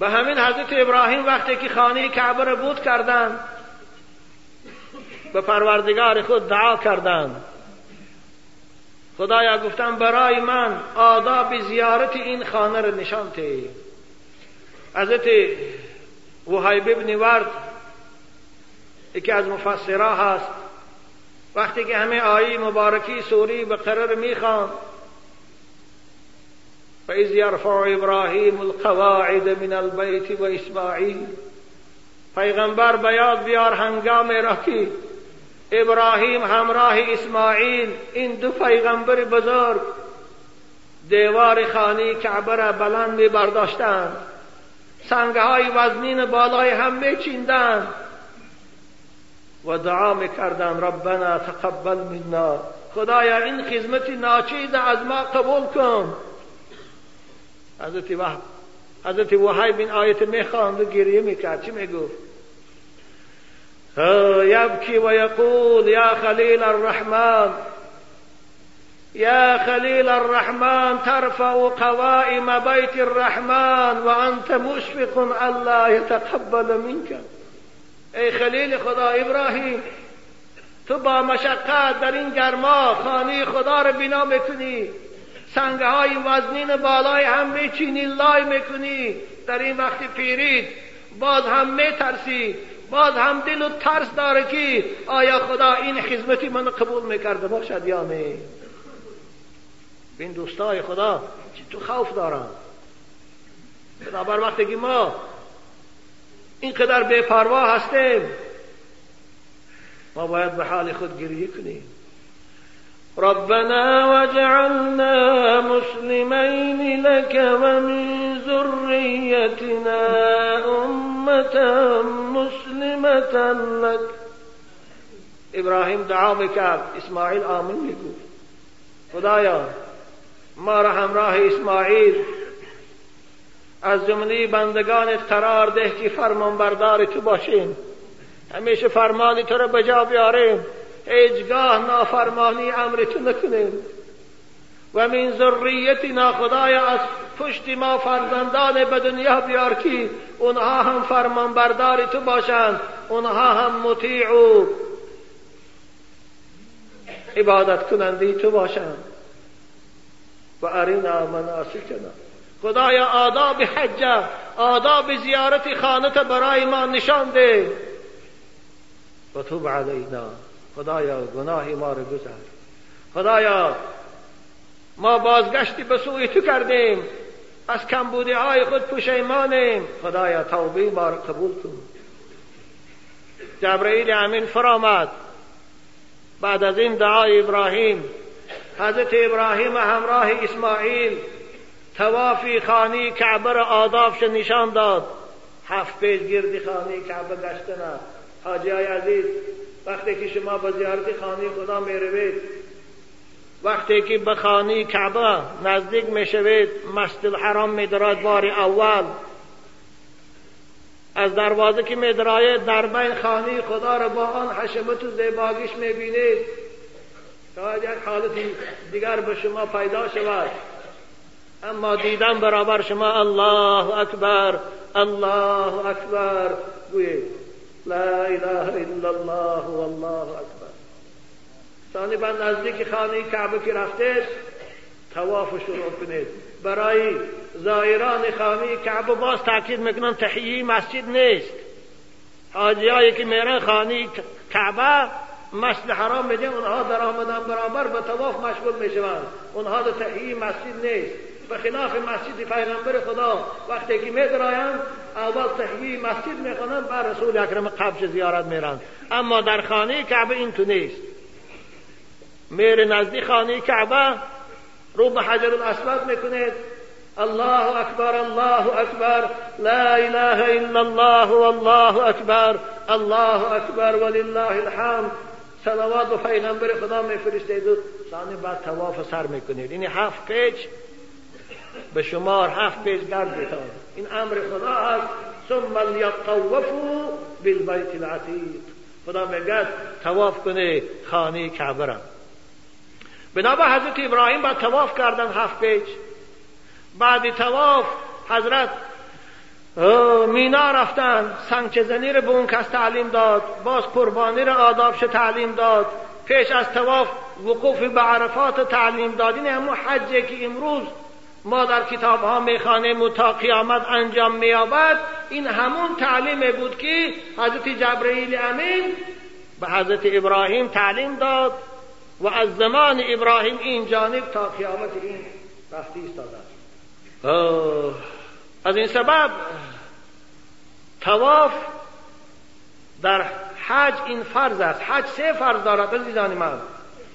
به همین حضرت ابراهیم وقتی که خانه کعبه رو بود کردن به پروردگار خود دعا کردند خدایا گفتم برای من آداب زیارت این خانه رو نشان حضرت وحیب ابن ورد یکی از مفسرها هست. وقتی که همه آیه مبارکی سوری به قرار می‌خوان. فإذ يرفع ابراهیم القواعد من البيت و اسماعیل پیغمبر بیاد بیار هنگام را ابراهیم همراه اسماعیل این دو پیغمبر بزرگ دیوار خانه کعبه را بلند می برداشتند سنگهای وزنین بالای هم می چیندند و دعا می‌کردن ربنا تقبل منا. خدایا این خدمت ناچیز از ما قبول کن. حضرت وحب حضرت وحی بین آیت می‌خواند و گریه می‌کرد. چی می‌گفت؟ يبكي ويقول يا خليل الرحمن. يا خليل الرحمن ترفع قوائم بيت الرحمن وأنت مشفق ألا يتقبل منك ای خلیل خدا ابراهیم تو با مشقت در این گرما خانه خدا رو بنا می‌کنی. سنگه های وزنین بالای هم میچینی لای می‌کنی. در این وقت پیرید باز هم میترسی باز هم دل و ترس داره که آیا خدا این خدمتی من قبول می‌کرده باشد یا نه؟ این دوستای خدا تو خوف دارن؟ بنابر وقتی ما اینقدر بپروا هستیم. ما باید به حال خود گریه کنیم. ربنا واجعلنا مسلمين لك ومن ذريتنا أمة مسلمة لك ابراهیم دعا میکرد. اسماعیل آمین میگفت. خدایا ما را همراه اسماعیل از جمله بندگانت قرار ده که فرمان بردار تو باشیم. همیشه فرمانی تو را بجا بیاریم. هیچگاه نافرمانی امر تو نکنیم. و من ذریتنا خدایا از پشت ما فرزندان به دنیا بیار که اونها هم فرمان بردار تو باشند اونها هم مطیع و عبادت کننده تو باشند و ارینا مناسکنا. خدایا آداب حج آداب زیارت خانت برای ما نشان ده و توب علینا. خدایا گناهی ما رو گذر خدایا ما بازگشتی به سوی تو کردیم. از کمبودی های خود پشیمانیم. خدایا توبه ما رو قبول کن. جبرئیل امین فرامد. بعد از این دعای ابراهیم حضرت ابراهیم همراه اسماعیل توافی خانی کعبه را آدابش نشان داد. هفت پیش گردی خانی کعبه گشتن حاجی های عزیز وقتی که شما به زیارت خانه خدا می‌روید وقتی که به خانه کعبه نزدیک می‌شوید مسجد الحرام میدراید بار اول. از دروازه که میدراید در بین خانه خدا را با آن حشمت و زیباگیش می‌بینید. شاید یک حالتی دیگر به شما پیدا شود اما دیدن برابر شما الله اکبر الله اکبر گویید لا اله الا الله والله اکبر ثانی بعد نزدیک خانه کعبه که رفته تواف شروع کنید برای زائران خانه کعبه باز تاکید می‌کنم تحیی مسجد نیست حاجیایی که میرن خانه کعبه مسجد حرام میگن اونها در آمدن برابر به تواف مشغول می‌شوند اونها در تحیی مسجد نیست به خلاف مسجد پیغمبر خدا. وقتی که میدرایند اول تحیی مسجد می‌کنند بر رسول اکرم قبش زیارت میرند. اما در خانه کعبه این تو نیست. میره نزدیک خانه کعبه رو به حجر الاسود می‌کنید الله اکبر الله اکبر لا اله الا الله والله اکبر الله اکبر ولله الحمد. صلوات به پیغمبر خدا میفرستید و ثانی بعد تواف سر می‌کنید. این هفت پیچ به شمار هفت پیش گرد بتان این امر خدا است ثم لیطوفوا بالبیت العتیق. خدا میگه تواف کنه خانه کعبه را. بنابر حضرت ابراهیم بعد تواف کردن هفت پیش بعد تواف حضرت مینا رفتن. سنگ رو به اون کس تعلیم داد. باز قربانی رو آدابش تعلیم داد. پیش از تواف وقوف به عرفات تعلیم داد. این همون حجه که امروز ما در کتاب ها می‌خوانیم تا قیامت انجام مییابد. این همون تعلیم بود که حضرت جبرئیل امین به حضرت ابراهیم تعلیم داد و از زمان ابراهیم این جانب تا قیامت این رفتی ایستاده. از این سبب تواف در حج این فرض است. حج سه فرض دارد عزیزان من.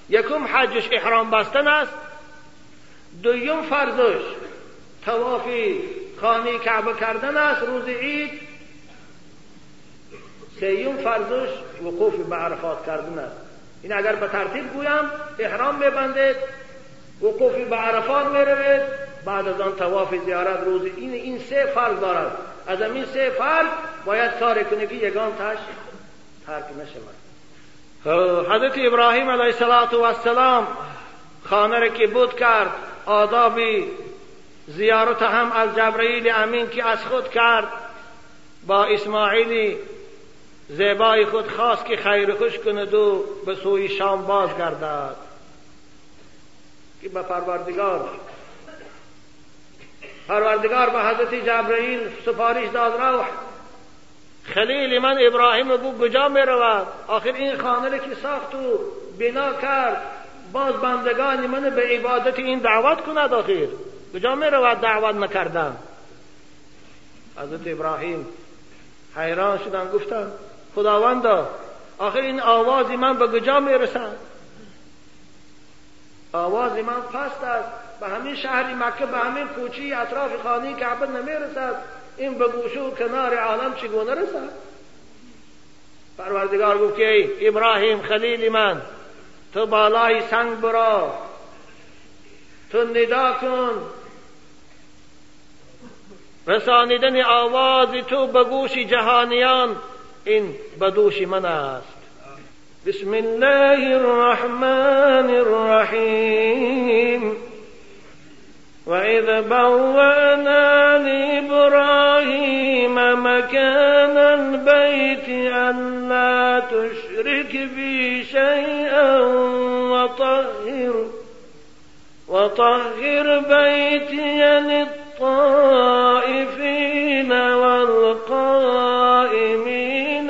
یکم حجش احرام بستن است. دویم فرضش توافی خانه کعبه کردن است روز عید. سیوم فرضش وقوف به عرفات کردن است. این اگر به ترتیب گویم احرام میبندید وقوف به عرفات می‌روید بعد از آن تواف زیارت روز این این سه فرض دارد. از این سه فرض باید کار کنی که یگان تش ترک نشود. حضرت ابراهیم علیه السلام خانه را که بود کرد آداب زیارت هم از جبرئیل امین که از خود کرد با اسماعیلی زیبای خود خواست که خیر خوش کند و به سوی شام بازگردد. که به پروردگار پروردگار به حضرت جبرئیل سفارش داد روح خلیل من ابراهیم بو کجا می رود آخر این خانه که ساخت و بنا کرد. باز بندگان من به عبادت این دعوت کند آخر کجا می رود دعوت نکردن؟ حضرت ابراهیم حیران شدن گفتن خداوندا آخر این آوازی من به کجا می رسد آواز من پست است به همین شهر مکه به همین کوچی اطراف خانه کعبه نمی رسد این به گوشه و کنار عالم چگونه رسد؟ پروردگار گفت که ابراهیم خلیل من تو بالای سنگ برا تو ندا کن. رسانیدن آواز تو به گوش جهانیان این به دوش من است. بسم الله الرحمن الرحیم. وإذ بوأنا لإبراهيم مكان البيت ألا تشرك بي شيئا وطهر وطهر بيتي للطائفين والقائمين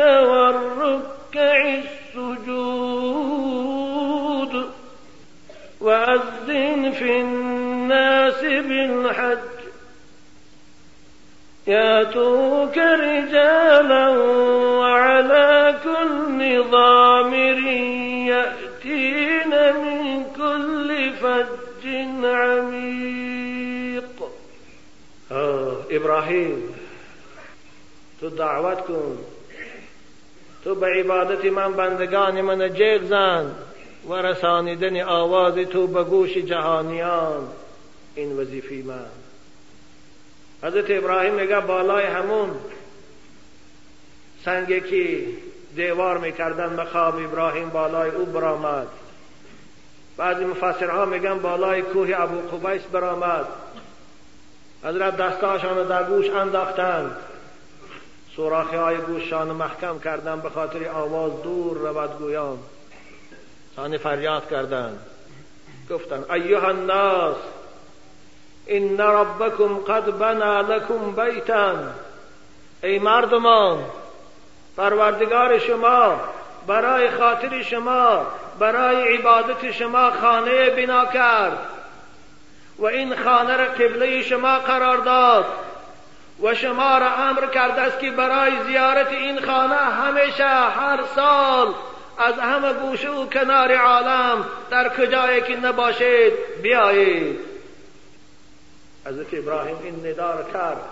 والركع السجود وأذن في بالحج. ياتوك رجالا وعلى كل ضامر يأتين من كل فج عميق. آه إبراهيم تو دعوت کن تو به عبادت من بندگان من جیغ زن. و رسانیدن آواز تو به گوش جهانیان. این وظیفه من حضرت ابراهیم میگه بالای همون سنگی که دیوار می‌کردن مقام ابراهیم بالای او برآمد. بعضی مفسرها میگن بالای کوه ابو قبیس برآمد. حضرت دستاشان در گوش انداختند سوراخی های گوششان محکم کردن به خاطر آواز دور رود گویان. سانی فریاد کردند گفتن ایها الناس ان ربکم قد بنا لكم بیتا ای مردمان پروردگار شما برای خاطر شما برای عبادت شما خانه بنا کرد. و این خانه را قبله شما قرار داد. و شما را امر کرده است که برای زیارت این خانه همیشه هر سال از همه گوشه و کنار عالم در کجایی که نباشید بیایید. حضرت ابراهیم این ندار کرد.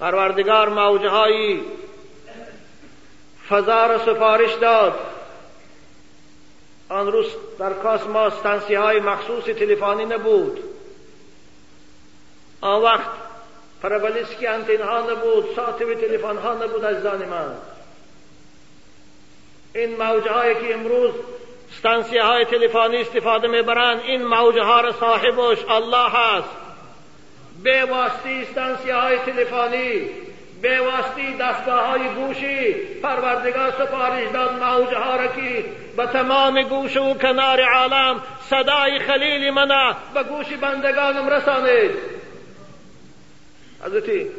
پروردگار موجهایی فضا را سفارش داد. آن روز در کاسما ستانسی های مخصوص تلفنی نبود. آن وقت پرابلیسکی انتین ها نبود ساعت تلفن ها نبود از من. این موجه هایی که امروز ستانسی های تلفنی استفاده می‌برند این موجه ها را صاحبش الله هست به واسطه ستانسی های تلفنی به واسطه دستگاه های گوشی. پروردگار سپارش داد موجه ها را که به تمام گوش و کنار عالم صدای خلیل منه. به گوش بندگانم رسانید. حضرتی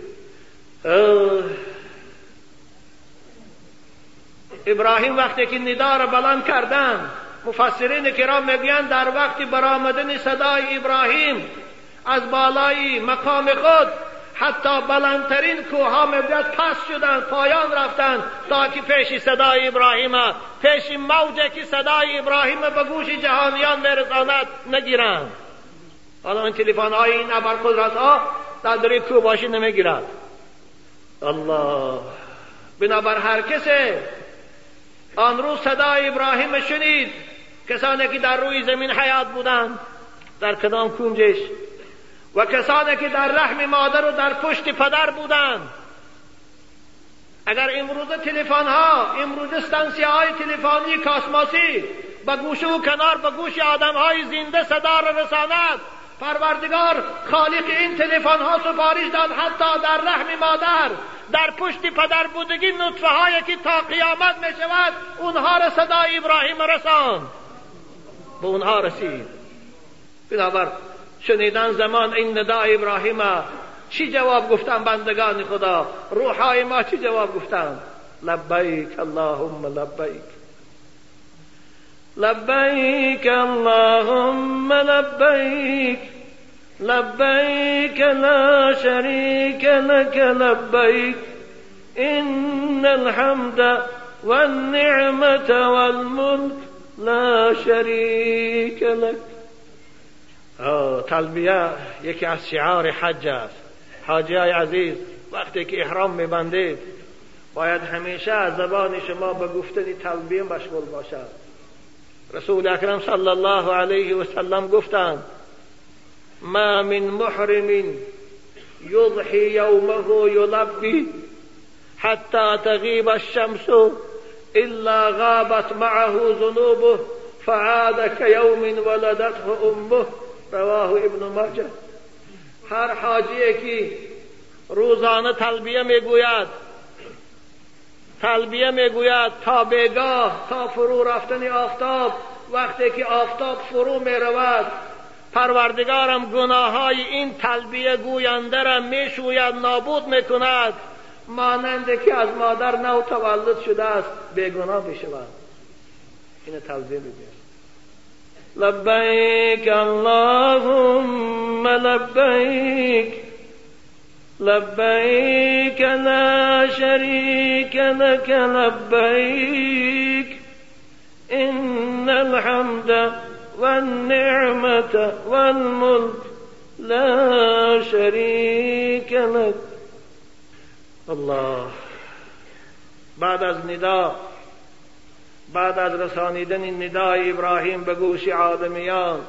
ابراهیم وقتی که ندا را بلند کردن مفسرین کرام می‌گویند در وقت برآمدن صدای ابراهیم از بالای مقام خود. حتی بلندترین کوها می‌گوید پس شدن پایان رفتن. تا که پیش صدای ابراهیم پیش موجه که صدای ابراهیم به گوش جهانیان میرساند نگیرند. حالا این تلفن های این ابرقدرت ها در دری باشی نمی‌گیرد الله. بنابر هر کسی. آن روز صدای ابراهیم شنید. کسانی که در روی زمین حیات بودند در کدام کنجش و کسانی که در رحم مادر و در پشت پدر بودند اگر امروز تلفن ها امروز استانسی های تلفنی کاسماسی به گوشه و کنار به گوش آدم های زنده صدا را رساند پروردگار خالق این تلفن ها سفارش داد حتی در رحم مادر در پشت پدر بودگی نطفه هایی که تا قیامت می شود اونها را صدای ابراهیم رساند. به اونها رسید. بنابر شنیدن زمان این ندای ابراهیم چی جواب گفتن بندگان خدا؟ روحای ما چی جواب گفتن؟ لبیک اللهم لبیک. لبیک اللهم لبیک. لبیک لا شریک لك لبیک. ان الحمد والنعمة والملك لا شریک لك تلبیه یکی از شعار حج است. حاجی عزیز وقتی که احرام میبندید باید همیشه از زبان شما به گفتن تلبیه مشغول باشد. رسول اکرم صلی الله علیه و سلم گفتند ما من محرم یضحی یومه یلبی حتی تغیب الشمس الا غابت معه ذنوبه فعاد كيوم ولدته امه. رواه ابن ماجه. هر حاجی که روزانه تلبیه می‌گوید تلبیه می‌گوید تا بگاه تا فرو رفتن آفتاب وقتی که آفتاب فرو می رود پروردگارم گناه های این تلبیه گوینده را می‌شوید نابود می‌کند. مانند که از مادر نو تولد شده است بیگناه بشود این تلبیه بگوید لبیک اللهم لبیک لبيك لا شريك لك لبيك. إن الحمد والنعمة والملك لا شريك لك. الله بعد از ندا بعد از رسانیدن ندای ابراهیم به گوش آدمیان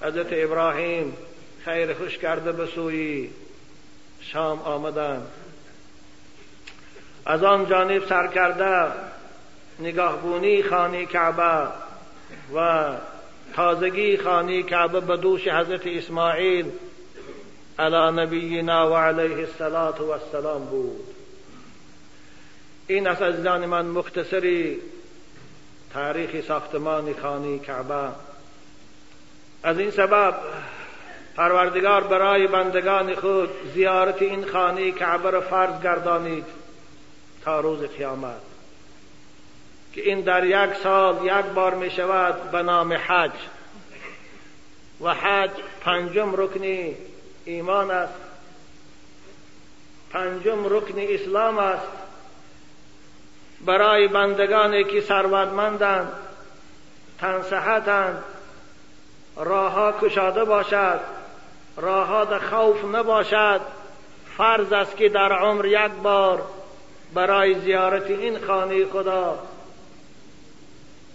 حضرت ابراهیم خیر خوش کرده به سوی شام آمدند از آن جانب سر کرده نگاهبونی خانه کعبه و تازگی خانه کعبه به دوش حضرت اسماعیل علی نبینا و علیه السلام بود. این از عزیزان من مختصری تاریخ ساختمان خانه کعبه. از این سبب پروردگار برای بندگان خود زیارت این خانه کعبه را فرض گردانید تا روز قیامت که این در یک سال یک بار می شود به نام حج. و حج پنجم رکن ایمان است پنجم رکن اسلام است. برای بندگانی که ثروتمندند تنصحتند راهها کشاده باشد راهاد خوف نباشد. فرض است که در عمر یک بار برای زیارت این خانه خدا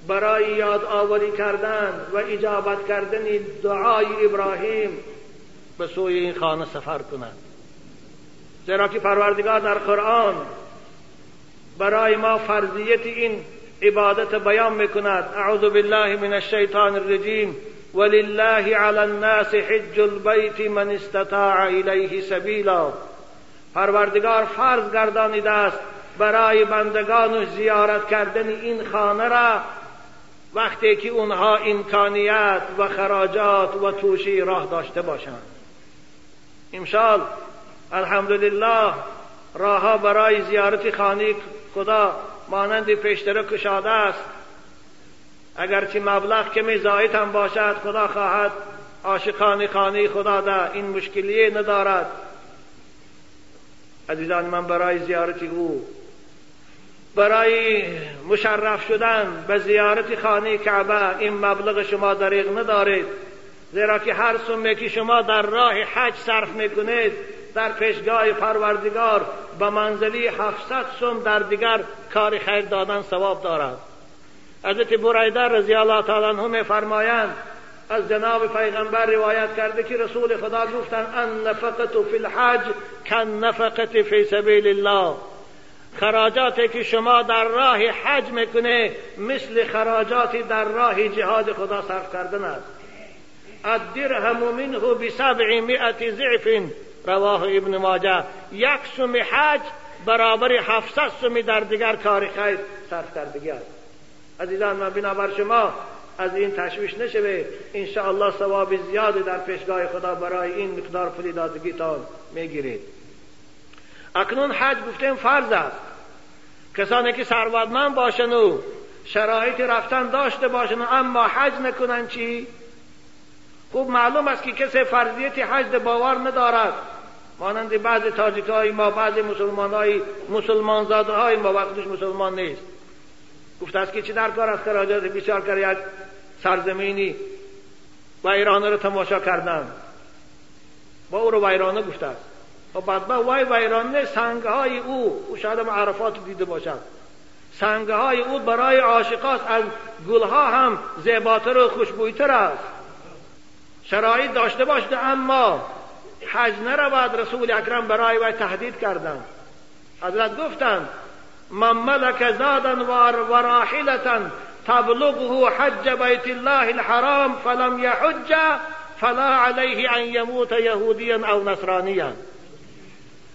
برای یاد آوری کردن و اجابت کردن دعای ابراهیم به سوی این خانه سفر کنند. زیرا که پروردگار در قرآن برای ما فرضیت این عبادت بیان می‌کند. اعوذ بالله من الشیطان الرجیم. ولله على الناس حج البيت من استطاع الیه سبیلا. پروردگار فرض گردانیده است برای بندگان زیارت کردن این خانه را وقتی که اونها امکانیت و خراجات و توشی راه داشته باشند. امشال الحمدلله راهها برای زیارت خانه خدا مانند پیشتر کشاده است. اگرچه مبلغ کمی زاید هم باشد خدا خواهد عاشقان خانه خدا ده این مشکلی ندارد. عزیزان من برای زیارت او برای مشرف شدن به زیارت خانه کعبه این مبلغ شما دریغ ندارید. زیرا که هر سمه که شما در راه حج صرف می‌کنید در پیشگاه پروردگار به منزلی 700 سم در دیگر کار خیر دادن ثواب دارد. حضرت بریده رضی الله تعالی عنه میفرمایند از جناب پیغمبر روایت کرده که رسول خدا گفتن ان نفقت فی الحج کن نفقت فی سبیل الله. خراجاتی که شما در راه حج می‌کنه مثل خراجاتی در راه جهاد خدا صرف کردن است. الدرهم منه بسبعمائة ضعف. رواه ابن ماجه. یک سوم حج برابر 700 سومی در دیگر کار خیر صرف کردگی است. عزیزان من بنابر شما از این تشویش نشوه الله ثواب زیاد در پیشگاه خدا برای این مقدار پولی دادگیتان می‌گیرید. اکنون حج گفتیم فرض است. کسانی که ثروتمند باشن و شرایط رفتن داشته باشن اما حج نکنن چی؟ خوب معلوم است که کسی فرضیت حج باور ندارد. مانند بعض تاجیک های ما بعض مسلمان های مسلمان زاده های ما وقتش مسلمان نیست. گفته است که چی در کار است خراجات بسیار کرد یک سرزمینی و ایران رو تماشا کردن. با او رو ویرانه گفته است. و بعد با وای ویرانه سنگ های او او شاید عرفات دیده باشد سنگ های او برای عاشقات از گلها هم زیباتر و خوشبویتر است. شرایط داشته باشد اما حج نرود رسول اکرم برای وی تهدید کردند. حضرت گفتند من ملک زادا و راحلتا تبلغه حج بیت الله الحرام فلم يحج فلا علیه ان یموت یهودیا او نصرانیا.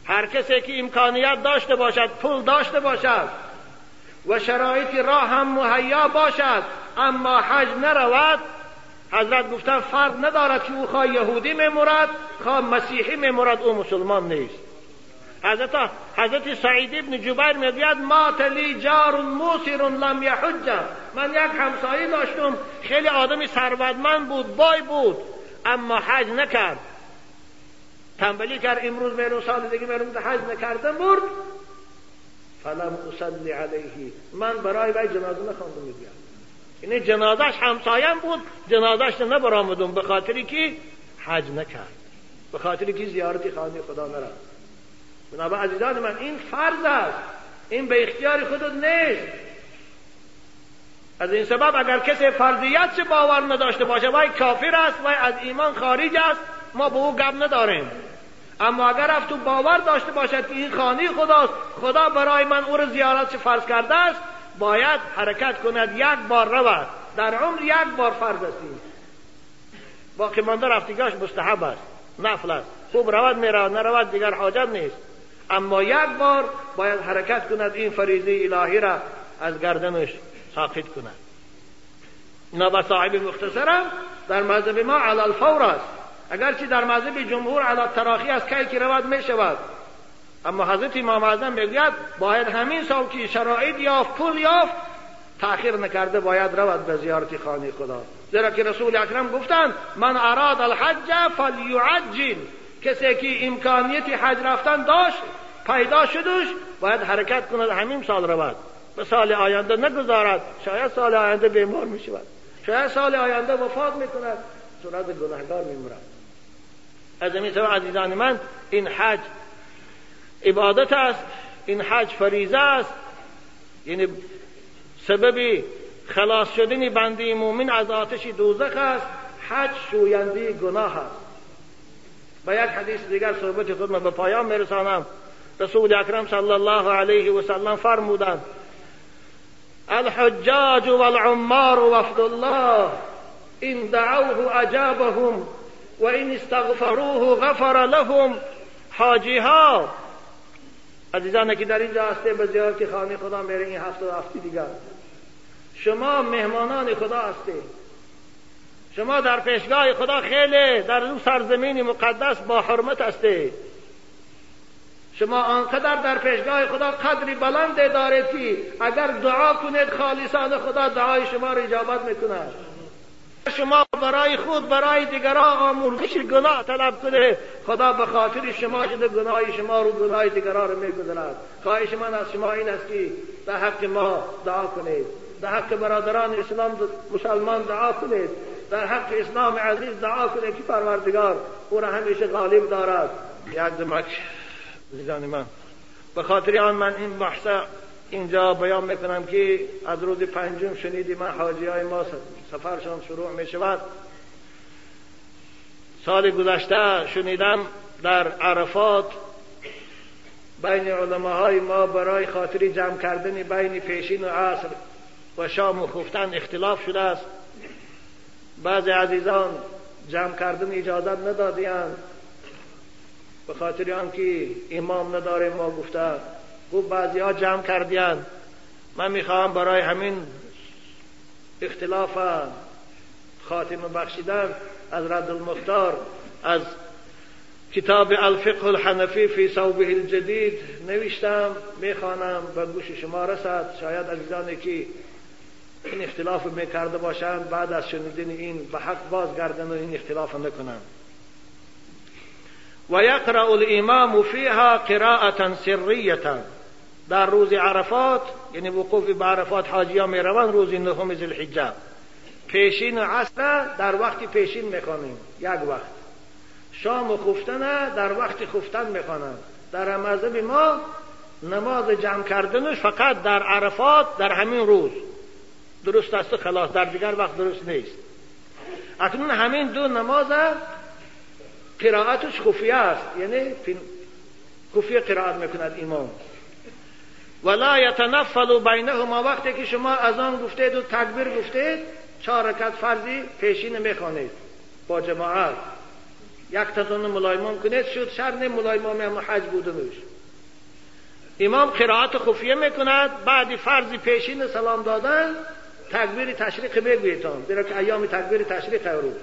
هر کسی که امکانیت داشته باشد پول داشته باشد و شرایط راه هم مهیا باشد اما حج نرود حضرت گفتن فرق ندارد که او خواه یهودی میمورد خواه مسیحی میمورد او مسلمان نیست. حضرت حضرت سعید ابن جبیر می‌گوید ما لی جار موسر لم یحج من یک همسایه داشتم خیلی آدمی ثروتمند بود بای بود اما حج نکرد. تنبلی کرد امروز میرون سال دیگه میرون حج نکردم برد فلم اصلی علیه. من برای وی جنازه نخواندم. می‌گوید این جنازش همسایم بود جنازش نبرامدم به خاطری که حج نکرد. به خاطری که زیارتی خانه خدا نرفت. بنابر عزیزان من این فرض است. این به اختیار خودت نیست. از این سبب اگر کسی فرضیت چه باور نداشته باشه وای کافر است وای از ایمان خارج است ما به او گپ نداریم. اما اگر افت باور داشته باشد که این خانه خداست خدا برای من او را زیارت فرض کرده است باید حرکت کند یک بار رود در عمر یک بار فرض است باقی مانده رفتگاش مستحب است. نفل است. خوب رود می‌رود نرود دیگر حاجت نیست. اما یک بار باید حرکت کند این فریضه الهی را از گردنش ساقط کند. اینا با صاحب مختصرم. در مذهب ما علی الفور است. اگرچه در مذهب جمهور علی تراخی است که که رود می شود اما حضرت امام اعظم می‌گوید باید همین سال که شرایط یافت پول یافت تأخیر نکرده باید رود به زیارت خانه خدا. زیرا که رسول اکرم گفتند من اراد الحج فلیعجل. کسی که امکانیت حج رفتن داشت پیدا شدش باید حرکت کند همین سال رود. به سال آینده نگذارد. شاید سال آینده بیمار می شود شاید سال آینده وفات می کند صورت گناهگار می مرد از این سبب عزیزان من این حج عبادت است این حج فریضه است. یعنی سبب خلاص شدن بنده مومن از آتش دوزخ است. حج شوینده گناه است. با یک حدیث دیگر صحبت خود به پایان میرسانم. رسول اکرم صلی الله علیه و سلم فرمودند الحجاج والعمار وفد الله ان دعوه اجابهم و این استغفروه غفر لهم. حاجی ها عزیزان که در اینجا هسته به زیارت خانه خدا میره این هفته هفته دیگر. شما مهمانان خدا هستید شما در پیشگاه خدا خیلی در اون سرزمین مقدس با حرمت هستید شما آنقدر در پیشگاه خدا قدری بلند دارید که اگر دعا کنید خالصان خدا دعای شما را اجابت می‌کند شما برای خود برای دیگران آمرزش گناه طلب کنه. خدا به خاطر شما شده گناه شما رو گناه دیگران رو میگذرد خواهش من از شما این است که در حق ما دعا کنید. در حق برادران اسلام مسلمان دعا کنید. در حق اسلام عزیز دعا کنید که پروردگار او را همیشه غالب دارد. یک دمک عزیزان من. به خاطر آن من این بحث اینجا بیان می‌کنم که از روز پنجم شنیدی من حاجی های ما سفرشان شروع می شود سال گذشته شنیدم در عرفات بین علماهای ما برای خاطر جمع کردن بین پیشین و عصر و شام و خفتن اختلاف شده است. بعض عزیزان جمع کردن اجازت ندادیان. به خاطر آنکه امام نداره ما گفته خوب بعضی ها جمع کردیان. من می‌خواهم برای همین اختلاف خاتمه بخشیدن از رد المختار از کتاب الفقه الحنفی فی صوبه الجدید نوشتم می‌خوانم به گوش شما رسد. شاید عزیزانی که این اختلاف می‌کرده باشند بعد از شنیدن این به حق بازگردن و این اختلاف نکنند. و یقرأ الامام فیها قراءة سریه در روز عرفات یعنی وقوف به عرفات حاجی ها می‌روند روز نهم ذی پیشین عصر در وقت پیشین می‌خوانیم یک وقت. شام و خفتن در وقت خفتن می‌خوانند. در مذهب ما نماز جمع کردنش فقط در عرفات در همین روز. درست است خلاص. در دیگر وقت درست نیست. اکنون همین دو نماز قرائتش خفیه است. یعنی خفیه قرائت می‌کند امام. ولا یتنفل بینهما وقتی که شما از آن گفتید و تکبیر گفتید چهار رکعت فرضی پیشین می‌خوانید با جماعت. یک تزان ملایمان کنید شد شرط ملایمان هم حج بودنش. امام قرائت خفیه می‌کند بعد فرضی پیشین سلام دادن تکبیر تشریق بگویتان برای که ایام تکبیر تشریق روز.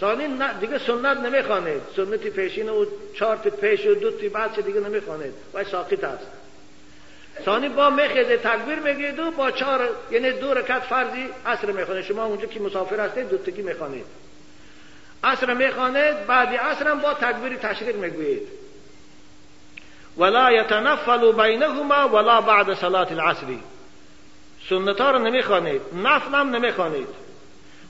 ثانی دیگه سنت نمی‌خوانید. سنتی پیشین و چهار پیش و دو تی بعد دیگه نمی‌خوانید. و ساقط است. ثانی با میخیزه تکبیر میگید و با چهار یعنی دو رکعت فرضی عصر می‌خوانید شما اونجا که مسافر هستید دو تگی می‌خوانید. عصر می‌خوانید بعدی عصر هم با تکبیر تشریق می‌گویید. ولا یتنفل بینهما ولا بعد صلات العصری سنت ها رو نمی‌خوانید نفل هم نمی‌خوانید.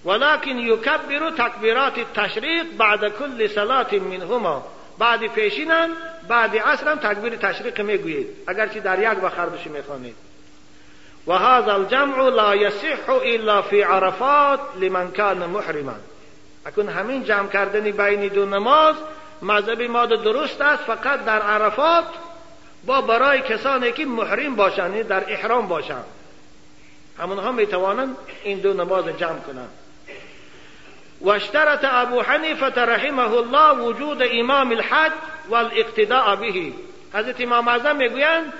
ولكن یکبر تکبیرات التشریق بعد کل صلات منهما. بعد پیشینم بعد عصرم تکبیر تشریق می‌گویید. اگرچه در یک وقت هر می‌خوانید. و هذا الجمع لا يصح الا في عرفات لمن كان محرما. اکن همین جمع کردن بین دو نماز مذهب ما درست است فقط در عرفات با برای کسانی که محرم باشند یعنی در احرام باشند همونها می‌توانند این دو نماز جمع کنند واشترط ابو حنیفه رحمه الله وجود امام الحج والاقتداء به. حضرت امام اعظم می‌گویند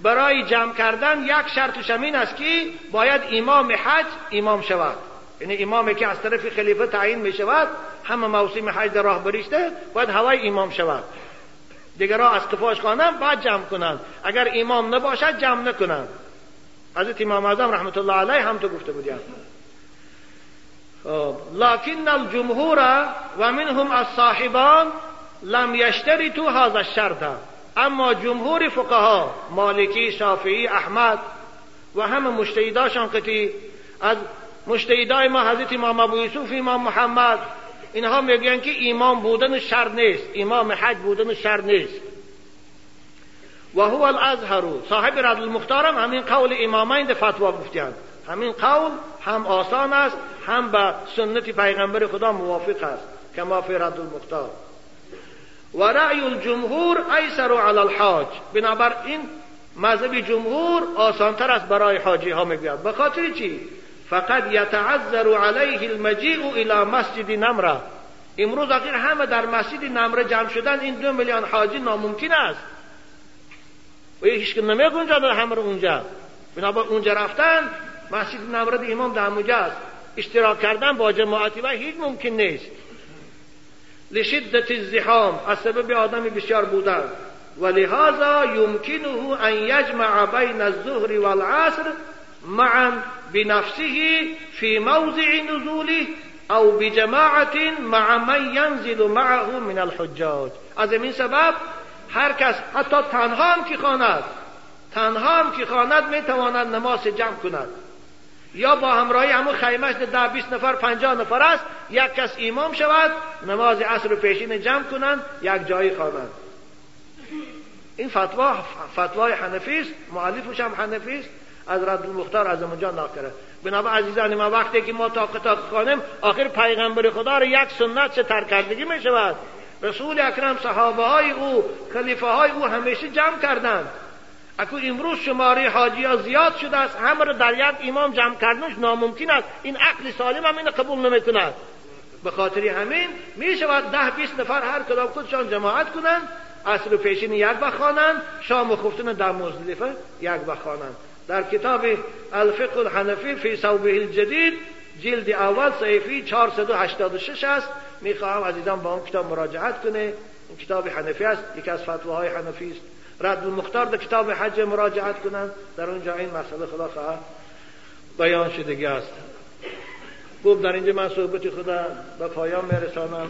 برای جمع کردن یک شرط شمین است که باید امام حج امام شود. یعنی امامی که از طرف خلیفه تعیین می شود همه موسم حج در راه بریشته باید هوای امام شود. دیگرها از قفاش خوانند بعد جمع کنند. اگر امام نباشد جمع نکنند. حضرت امام اعظم رحمت الله علیه هم تو گفته بودیم خب، لكن الجمهور و منهم الصاحبان لم يشترطوا هذا الشرط. اما جمهور فقها مالکی شافعی احمد و همه مشتهداشان که از مشتهدای ما حضرت امام ابو یوسف امام محمد اینها میگن که امام بودن شر نیست. امام حج بودن شر نیست. و هو الازهر. صاحب رد المختارم همین قول امامین فتوا گفتند همین قول هم آسان است هم به سنت پیغمبر خدا موافق است کما فی رد المختار. و رأی الجمهور ایسر علی الحاج. بنابراین مذهب جمهور آسانتر است برای حاجی ها می‌گوید. به خاطر چی؟ فقط یتعذر علیه المجیع الى مسجد نمره. امروز اخیر همه در مسجد نمره جمع شدن این دو میلیون حاجی ناممکن است. و هیچ که نمیگنجاند همه اونجا. بنابر اونجا رفتن مسجد نمرد امام در اونجا است. اشتراک کردن با جماعتی و هیچ ممکن نیست. لشدت الزحام از سبب آدم بسیار بودن. ولهذا يمكنه ان يجمع بين الظهر والعصر معا بنفسه في موضع نزوله او بجماعة مع من ينزل معه من الحجاج. از این سبب هر کس حتی تنها هم که خواند تنها هم که خواند می‌تواند نماز جمع کند. یا با همراهی همون خیمش ده بیست نفر پنجاه نفر است یک کس امام شود نماز عصر پیشین جمع کنند یک جایی خوانند این فتوا فتوای حنفی است معلفش هم حنفی است. از رد المختار از اونجا ناکره بنابر عزیزان ما وقتی که ما تا قطع خانم آخر پیغمبر خدا را یک سنت چه ترک کردگی می شود رسول اکرم صحابه های او خلیفه های او همیشه جمع کردند. اکو امروز شماره حاجی ها زیاد شده است. همه رو در یک امام جمع کردنش ناممکن است. این عقل سالم هم این قبول نمی کند به خاطر همین می شود ده بیست نفر هر کدام خودشان جماعت کنند اصل و پیشین یک بخوانند شام و خفتن در مزدلفه یک بخوانند در کتاب الفقه الحنفی فی صوبه الجدید جلد اول صحیفی 486 است. می‌خواهم عزیزان با اون کتاب مراجعت کنه. این کتاب حنفی است. یکی از فتواهای حنفی است. رد المختار در کتاب حج مراجعت کنند در اونجا این مسئله خواهد بیان شدگی است. خوب در اینجا من صحبت خدا به پایان میرسانم.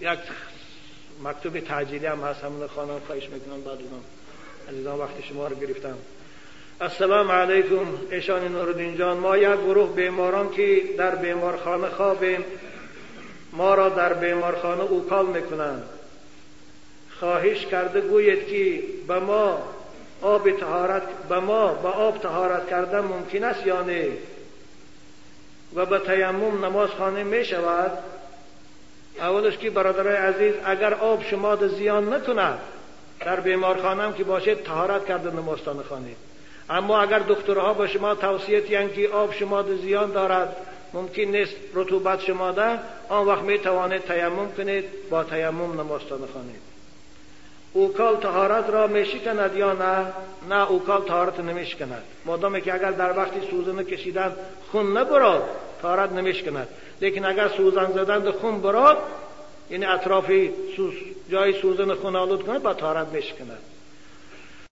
یک مکتوب تعجیلی هم هست همون خانم خواهش می‌کنم بعد اونم. عزیزان وقت شما رو گرفتم. السلام علیکم ایشان نوردین جان. ما یک گروه بیماران که در بیمارخانه خوابیم ما را در بیمارخانه اوکال می‌کنند خواهش کرده گوید که به ما آب تهارت به ما به آب تهارت کردن ممکن است یا نه؟ و به تیمم نماز خانه می شود. اولش که برادرای عزیز اگر آب شما ده زیان نکند در بیمارخانه هم که باشید تهارت کرده نمازتان خانه. اما اگر دکترها به شما توصیه یعنی که آب شما ده زیان دارد ممکن نیست رطوبت شما ده آن وقت می توانید تیمم کنید با تیمم نمازتان خانید اوکال تهارت را میشکند یا نه؟ نه اوکال تهارت نمیشکند. مادامی که اگر در وقتی سوزن کشیدن خون نبراد تهارت نمیشکند. لیکن اگر سوزن زدن خون براد یعنی اطرافی سوز جای سوزن خون آلود کنه با تهارت میشکند.